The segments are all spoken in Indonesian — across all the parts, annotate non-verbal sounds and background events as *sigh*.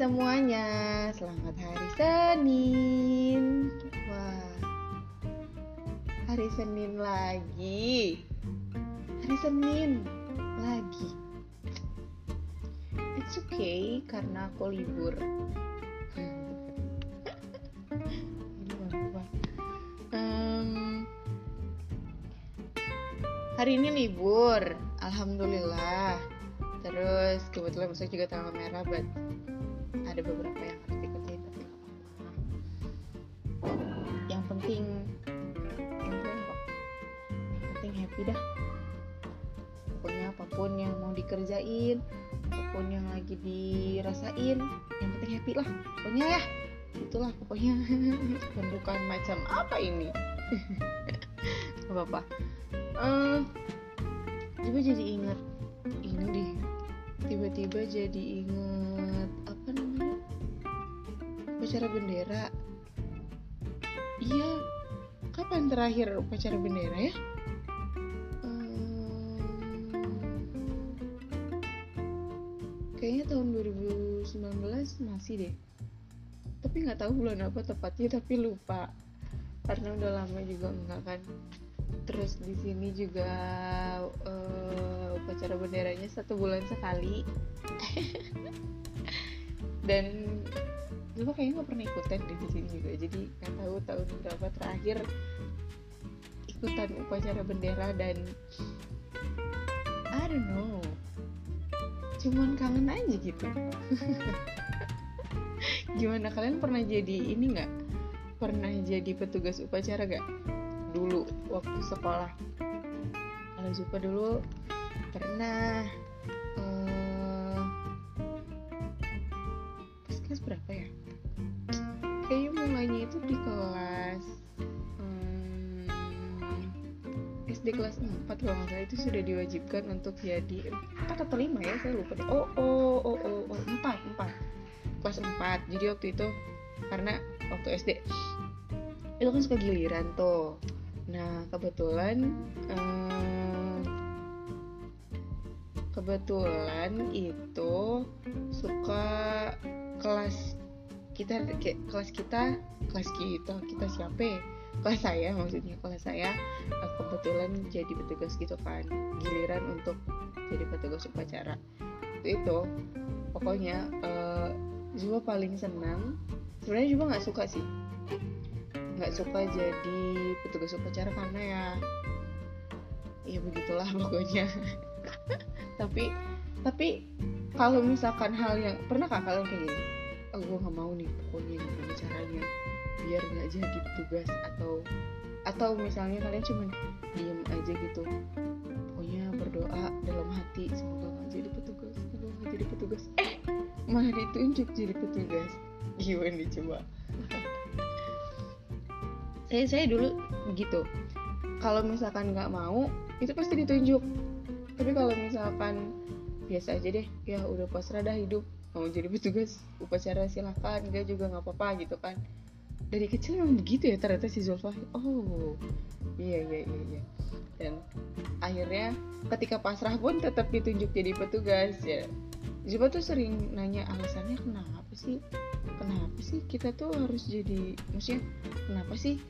semuanya, selamat hari Senin. Wah, hari Senin lagi. Hari Senin lagi. It's okay karena aku libur. Em, hari ini libur, alhamdulillah. Terus kebetulan besok juga tanggal merah, but ada beberapa yang harus dikerjain tapi. Yang penting, yang penting happy dah. Pokoknya apa pun yang mau dikerjain, apa pun yang lagi dirasain, yang penting happy lah. Pokoknya ya, itulah pokoknya. *laughs* Bukan macam apa ini. *laughs* Gak apa-apa. Eh, juga jadi ingat ini deh tiba-tiba jadi inget apa namanya upacara bendera. Iya kapan terakhir upacara bendera ya? Kayaknya tahun 2019 masih deh. Tapi nggak tahu bulan apa tepatnya tapi lupa. Karena udah lama juga enggak kan. Terus di sini juga eh, upacara benderanya satu bulan sekali. Dan dulu kayaknya nggak pernah ikutan di sini juga. Jadi nggak tahu tahun berapa terakhir ikutan upacara bendera dan I don't know. Cuman kangen aja gitu. *laughs* Gimana kalian pernah jadi ini nggak? Pernah jadi petugas upacara gak dulu waktu sekolah. Kalau Zupa dulu pernah eh pas kelas berapa ya? Kayaknya mulainya itu di kelas hmm, SD kelas 4 kalau nggak itu sudah diwajibkan untuk jadi 4 atau 5 ya? Saya lupa deh. Oh oh oh oh, oh 4 4 kelas 4 jadi waktu itu karena waktu SD itu kan suka giliran tuh. Nah kebetulan eh, kebetulan itu suka kelas kita kayak kelas kita kelas kita kita siapa ya? kelas saya maksudnya kelas saya. Eh, kebetulan jadi petugas gitu kan giliran untuk jadi petugas upacara. Itu, itu pokoknya Zuma paling senang. Sebenarnya juga nggak suka sih. Nggak suka jadi petugas upacara karena ya ya begitulah *laughs* pokoknya tapi tapi kalau misalkan hal yang pernah kak kalian kayak gini? Oh gue nggak mau nih pokoknya gimana caranya biar nggak jadi petugas atau atau misalnya kalian cuma diem aja gitu pokoknya berdoa dalam hati semoga nggak jadi petugas semoga nggak jadi petugas. Eh malah ditunjuk jadi petugas. Gimana coba? Saya saya dulu begitu kalau misalkan nggak mau itu pasti ditunjuk tapi kalau misalkan biasa aja deh ya udah pasrah dah hidup. Mau jadi petugas upacara silahkan enggak juga nggak apa-apa gitu kan. Dari kecil memang begitu ya ternyata si Zulfa oh iya iya iya, iya. dan akhirnya ketika pasrah pun tetap ditunjuk jadi petugas ya. Zulfa tuh sering nanya alasannya kenapa sih? Kenapa sih kita tuh harus jadi maksudnya kenapa sih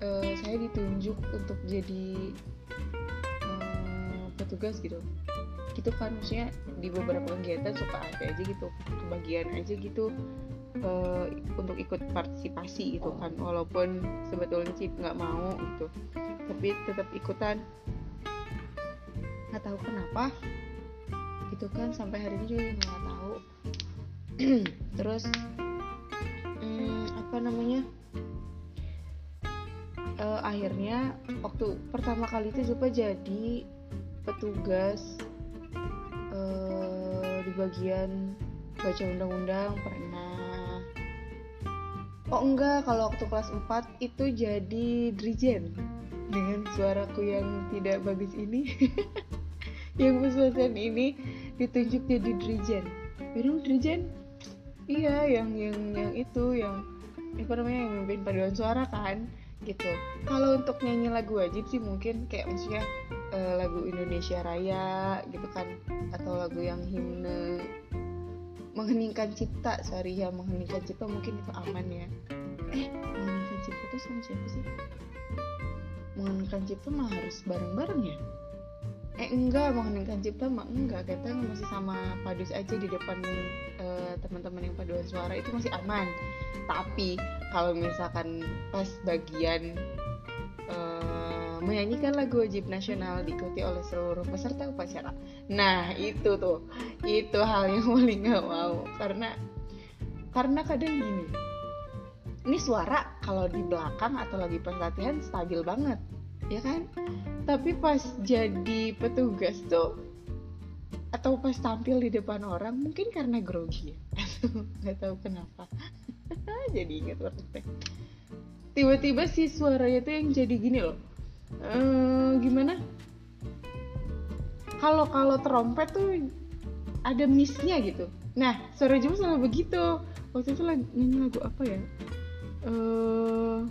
eh, saya ditunjuk untuk jadi petugas gitu. Gitu kan maksudnya di beberapa kegiatan suka ada aja gitu kebagian aja gitu eh, untuk ikut partisipasi gitu kan. Walaupun sebetulnya sih nggak mau gitu tapi tetap ikutan. Nggak tahu kenapa gitu kan sampai hari ini juga nggak tahu. *clears throat* Terus hmm, apa namanya Eh, akhirnya waktu pertama kali itu Zupa jadi petugas eh, di bagian baca undang-undang pernah. Oh enggak kalau waktu kelas 4 itu jadi drijen dengan suaraku yang tidak bagus ini. *laughs* Yang pesan ini ditunjuk jadi drijen minum drijen iya yang yang yang itu yang apa namanya yang memimpin paduan suara kan gitu. Kalau untuk nyanyi lagu wajib sih mungkin kayak maksudnya eh, lagu Indonesia Raya gitu kan atau lagu yang himne mengheningkan cipta sorry ya mengheningkan cipta mungkin itu aman ya. Eh mengheningkan cipta itu sama siapa sih? Mengheningkan cipta mah harus bareng-bareng ya? Eh enggak mengheningkan cipta mah enggak kita masih sama padus aja di depan uh, teman-teman yang paduan suara itu masih aman. Tapi kalau misalkan pas bagian uh, menyanyikan lagu wajib nasional diikuti oleh seluruh peserta upacara. Nah itu tuh. Itu hal yang *laughs* paling gak mau. Karena karena kadang gini ini suara kalau di belakang atau lagi pas latihan stabil banget ya kan? Tapi pas jadi petugas tuh atau pas tampil di depan orang mungkin karena grogi ya. *laughs* Nggak tahu kenapa. *laughs* Jadi inget waktu tiba-tiba si suaranya tuh yang jadi gini loh ehm, gimana? Kalau kalau trompet tuh ada missnya gitu. Nah suara Jawa selalu begitu. Waktu itu lagi nyanyi lagu apa ya? Uh,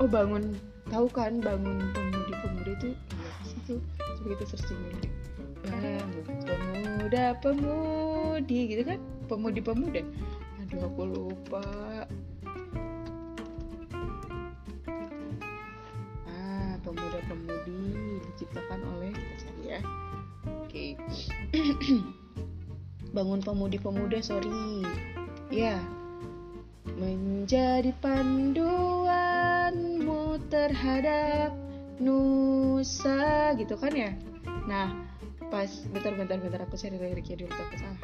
oh bangun. Tahu kan bangun pemudi-pemudi itu iya sih tuh? Coba kita bangun pemuda pemudi gitu kan? Pemudi-pemuda aduh aku lupa pemuda-pemudi diciptakan oleh kita cari ya. Oke. *clears throat* Bangun pemudi-pemuda sorry. Ya. Menjadi panduanmu terhadap nusa gitu kan ya? Nah pas bentar bentar bentar. Aku cari liriknya dulu takut salah.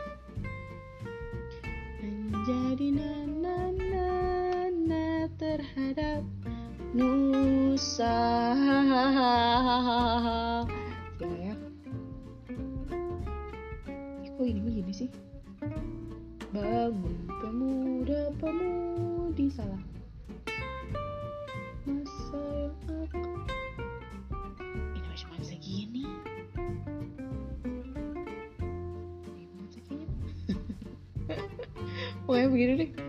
Menjadi nana nana terhadap nusa ya? Kok ini begini sih? Bangun pemuda pemudi salah. Masa yang akan ini gini gimana segini. *laughs* Pokoknya begini deh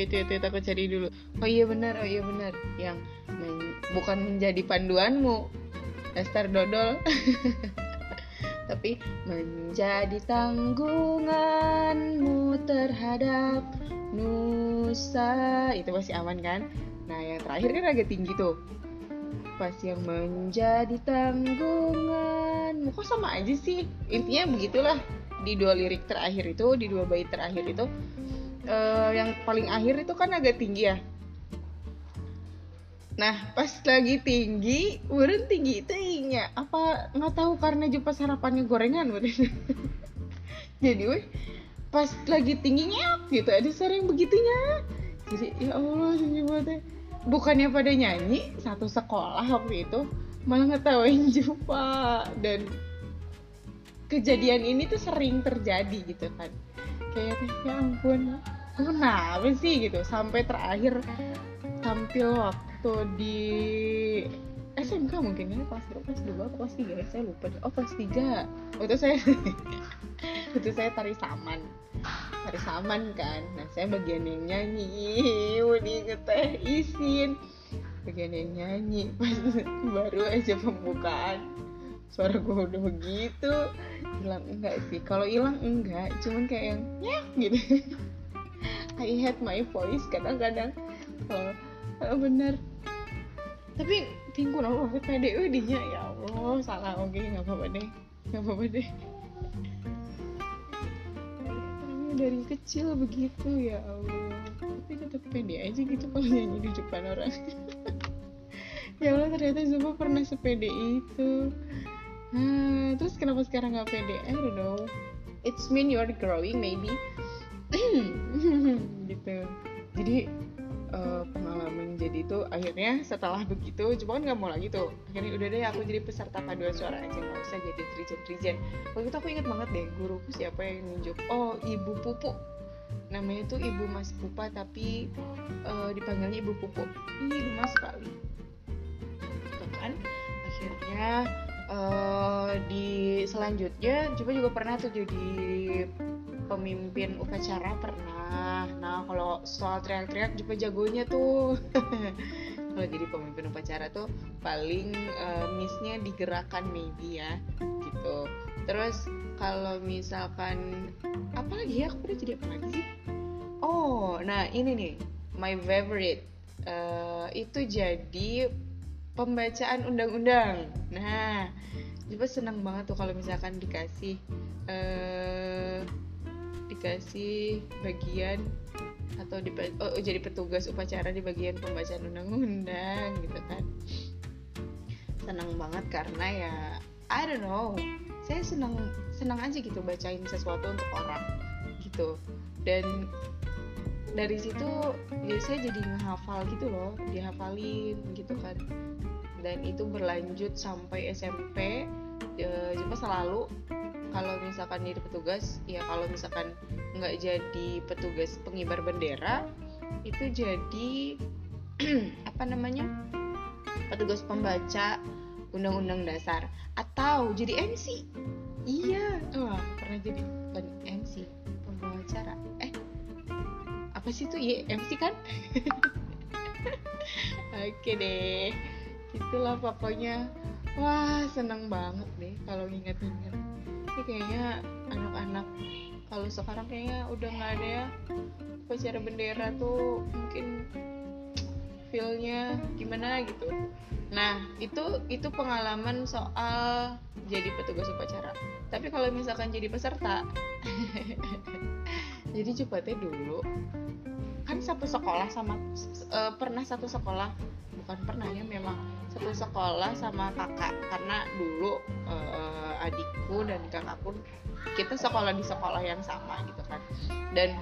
Wait, wait, wait, aku cari dulu. Oh iya benar, oh iya benar. Yang men bukan menjadi panduanmu, Esther dodol. *laughs* Tapi menjadi tanggunganmu terhadap nusa. Itu masih aman kan? Nah yang terakhir kan agak tinggi tuh. Pas yang menjadi tanggungan kok sama aja sih? Intinya begitulah. Di dua lirik terakhir itu di dua bait terakhir itu uh, yang paling akhir itu kan agak tinggi ya Nah, pas lagi tinggi, urun tinggi itu inya. Apa nggak tahu karena jupas harapannya gorengan berarti. *laughs* Jadi, weh, pas lagi tingginya gitu ada yang begitunya. Jadi, ya Allah, banget Bukannya pada nyanyi satu sekolah waktu itu, malah ngetawain Jupa dan kejadian ini tuh sering terjadi gitu kan. Kayak ya ampun, kenapa sih gitu? Sampai terakhir tampil waktu di SMK mungkin ini kelas berapa kelas dua kelas tiga ya saya lupa oh kelas tiga. Waktu saya *laughs* waktu saya tari saman. Tari saman kan. Nah saya bagian yang nyanyi. *laughs* Wudi teh isin. Bagian yang nyanyi. Pas *laughs* baru aja pembukaan suara gue udah begitu. Hilang enggak sih. Kalau hilang enggak. Cuman kayak yang ya gitu. *laughs* I had my voice kadang-kadang. Kalau oh, bener. Tapi tinggu Allah pede dinya ya Allah salah. Oke okay, nggak apa-apa deh. Nggak apa-apa deh. Dari kecil begitu ya Allah. Tapi tetap pede aja gitu kalau nyanyi di depan orang. *laughs* Ya Allah ternyata Zuma pernah sepede itu nah, terus kenapa sekarang nggak pede I don't know it's mean you're growing maybe. *clears throat* Gitu. Jadi uh, pengalaman jadi itu akhirnya setelah begitu cuma kan nggak mau lagi tuh. Akhirnya udah deh aku jadi peserta paduan suara aja nggak usah jadi trijen trijen waktu itu aku inget banget deh guruku siapa yang nunjuk? Oh ibu pupu. Namanya tuh ibu mas pupa tapi uh, dipanggilnya ibu pupu. Ih gemas sekali gitu kan akhirnya uh, di selanjutnya coba juga pernah tuh jadi pemimpin upacara pernah. Nah kalau soal teriak-teriak juga jagonya tuh. *laughs* Kalau jadi pemimpin upacara tuh paling uh, missnya digerakkan maybe ya gitu. Terus kalau misalkan apa lagi ya? Aku udah jadi apa lagi sih? Oh nah ini nih my favorite. Uh, itu jadi pembacaan undang-undang. Nah juga senang banget tuh kalau misalkan dikasih uh, dikasih bagian atau di, oh, jadi petugas upacara di bagian pembacaan undang-undang gitu kan. Senang banget karena ya I don't know saya senang senang aja gitu bacain sesuatu untuk orang gitu. Dan dari situ ya saya jadi menghafal gitu loh dihafalin gitu kan dan itu berlanjut sampai SMP ya, cuma selalu kalau misalkan jadi petugas ya kalau misalkan nggak jadi petugas pengibar bendera itu jadi *clears throat* apa namanya petugas pembaca undang-undang dasar. Atau jadi MC iya. Wah pernah jadi. MC pembawa acara eh apa sih itu? Iya MC kan? *laughs* Oke deh itulah pokoknya. Wah seneng banget deh kalau ingat-ingat ini kayaknya anak-anak kalau sekarang kayaknya udah nggak ada ya. Upacara bendera tuh mungkin feelnya gimana gitu. Nah itu itu pengalaman soal jadi petugas upacara. Tapi kalau misalkan jadi peserta *laughs* jadi cepatnya dulu. Kan satu sekolah sama uh, pernah satu sekolah. Bukan pernah ya memang satu sekolah sama kakak. Karena dulu uh, adikku dan kakakku kita sekolah di sekolah yang sama gitu kan. Dan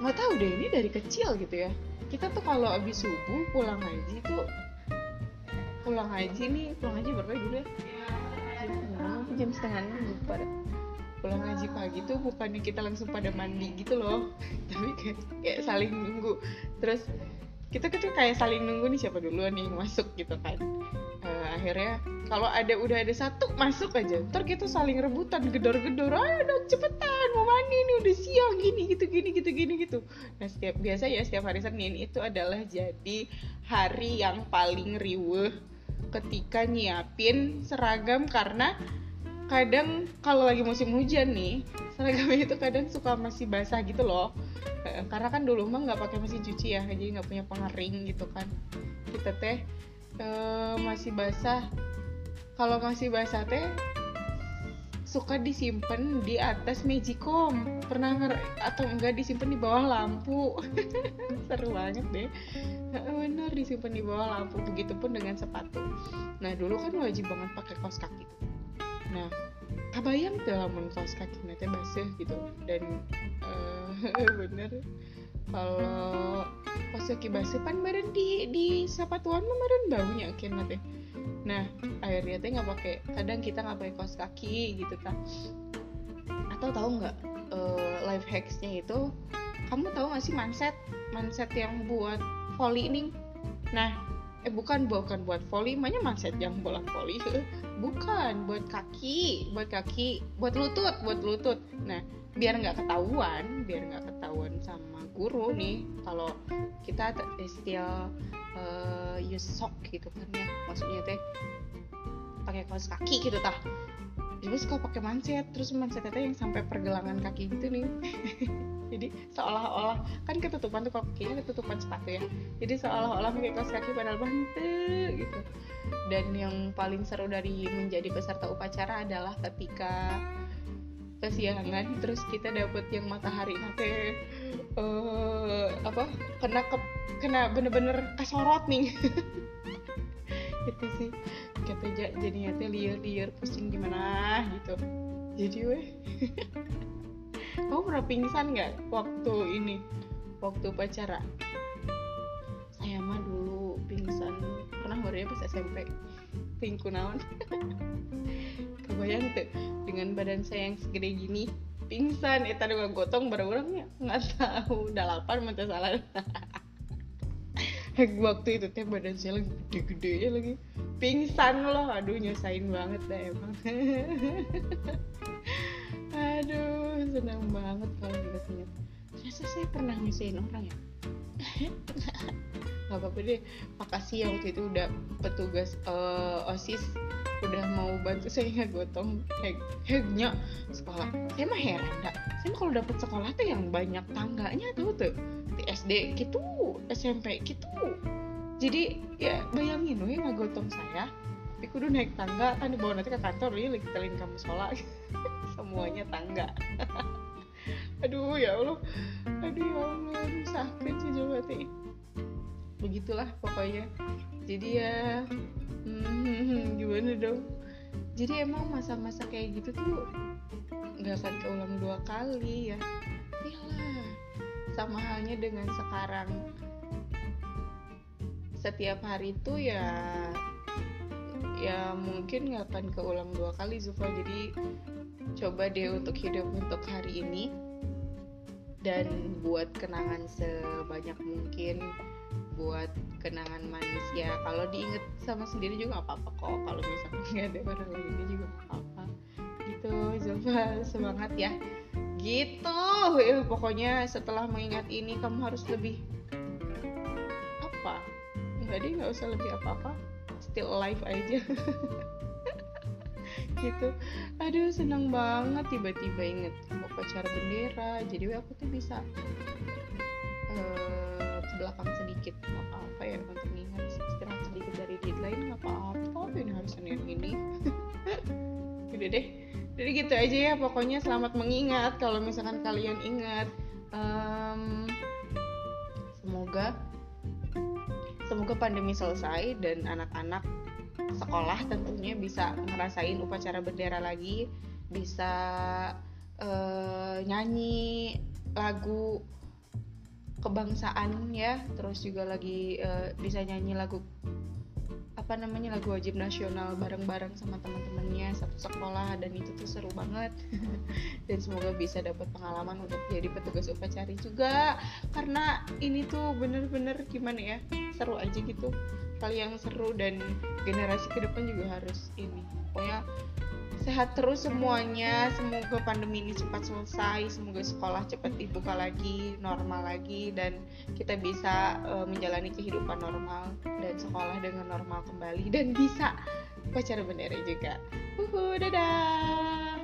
nggak tahu deh ini dari kecil gitu ya. Kita tuh kalau abis subuh pulang haji tuh pulang haji nih pulang haji berapa dulu ya? Jam, setengah enam pada pulang haji pagi tuh bukannya kita langsung pada mandi gitu loh. *laughs* Tapi kayak, kayak saling nunggu. Terus kita tuh kayak saling nunggu nih siapa duluan nih masuk gitu kan. Uh, akhirnya kalau ada udah ada satu masuk aja ntar kita saling rebutan gedor-gedor ayo dong cepetan mau mandi nih udah siang gini gitu gini gitu gini gitu. Nah setiap biasa ya setiap hari Senin itu adalah jadi hari yang paling riuh ketika nyiapin seragam karena kadang kalau lagi musim hujan nih seragamnya itu kadang suka masih basah gitu loh. Karena kan dulu mah nggak pakai mesin cuci ya jadi nggak punya pengering gitu kan. Kita teh e, masih basah. Kalau masih basah teh suka disimpan di atas magicom pernah nger atau enggak disimpan di bawah lampu. *laughs* Seru banget deh. Bener disimpan di bawah lampu. Begitupun dengan sepatu. Nah dulu kan wajib banget pakai kaos kaki nah kabayang tuh lamun kaos kaki nanti basah gitu. Dan uh, *laughs* bener. Kalau pas kaki basah pan di di sepatuan mah badan baunya akhirnya teh nah akhirnya teh nggak pakai. Kadang kita nggak pakai kaos kaki gitu kan atau tahu nggak uh, life hacksnya itu kamu tahu nggak sih manset manset yang buat volley nih? Nah eh bukan bukan buat volley makanya manset yang bola volley *laughs* bukan buat kaki buat kaki buat lutut buat lutut. Nah biar nggak ketahuan biar nggak ketahuan sama guru nih kalau kita still uh, use sock gitu kan ya maksudnya teh pakai kaos kaki gitu tah. Jadi suka pakai manset terus mansetnya yang sampai pergelangan kaki gitu nih *laughs* jadi seolah-olah kan ketutupan tuh kakinya ketutupan sepatu ya. Jadi seolah-olah pakai kaos kaki padahal bantu gitu. Dan yang paling seru dari menjadi peserta upacara adalah ketika kesiangan terus kita dapat yang matahari nanti uh, apa kena ke kena bener-bener kesorot nih. *laughs* Itu sih. Kita jadinya teh liar-liar pusing gimana gitu. Jadi weh *laughs* kamu pernah pingsan nggak waktu ini? Waktu pacara saya mah dulu pingsan. Pernah baru ya pas SMP pingku naon *laughs* kebayang tuh dengan badan saya yang segede gini pingsan. Eh tadi gotong baru orangnya nggak tahu. Delapan mata salah. *laughs* Waktu itu teh badan saya lagi gede-gede ya lagi. Pingsan loh. Aduh nyusahin banget dah emang *laughs* aduh senang banget kalau inget-inget ternyata saya pernah nyusahin orang ya? Nggak apa-apa deh. Makasih ya waktu itu udah petugas uh, osis udah mau bantu saya ngegotong hegnya sekolah. Saya mah heran dak saya mah kalau dapet sekolah tuh yang banyak tangganya tuh tuh. Di SD gitu SMP gitu. Jadi ya bayangin loh ya ngegotong saya tapi kudu naik tangga kan dibawa nanti ke kantor ya lagi telin kamu sekolah *laughs* semuanya tangga. *laughs* Aduh ya Allah. Aduh ya Allah sakit sih coba begitulah pokoknya. Jadi ya hmm, *laughs* gimana dong? Jadi emang masa-masa kayak gitu tuh nggak akan keulang dua kali ya. Iyalah sama halnya dengan sekarang. Setiap hari itu ya ya mungkin nggak akan keulang dua kali Zufa jadi coba deh untuk hidup untuk hari ini dan buat kenangan sebanyak mungkin buat kenangan manis. Ya kalau diinget sama sendiri juga apa-apa kok. Kalau misalnya *laughs* nggak ada orang lainnya juga apa-apa. Gitu Zulfa. Semangat ya. Gitu. Ya pokoknya setelah mengingat ini kamu harus lebih apa? Nggak deh nggak usah lebih apa-apa. Still alive aja *laughs* gitu. Aduh senang banget tiba-tiba inget upacara bendera. Jadi aku tuh bisa uh, ke belakang sedikit nggak apa-apa ya untuk ingat istirahat sedikit dari deadline nggak apa-apa. Ini harus senin ini. *laughs* Udah deh. Jadi gitu aja ya pokoknya selamat mengingat kalau misalkan kalian ingat. Um, semoga semoga pandemi selesai dan anak-anak sekolah tentunya bisa ngerasain upacara bendera lagi bisa uh, nyanyi lagu kebangsaan ya terus juga lagi uh, bisa nyanyi lagu apa namanya lagu wajib nasional bareng-bareng sama teman-temannya satu sekolah dan itu tuh seru banget. *laughs* Dan semoga bisa dapat pengalaman untuk jadi petugas upacara juga karena ini tuh bener-bener gimana ya seru aja gitu hal yang seru dan generasi ke depan juga harus ini. Pokoknya sehat terus semuanya. Semoga pandemi ini cepat selesai semoga sekolah cepat dibuka lagi normal lagi dan kita bisa uh, menjalani kehidupan normal dan sekolah dengan normal kembali dan bisa pacar bendera juga. Uhu dadah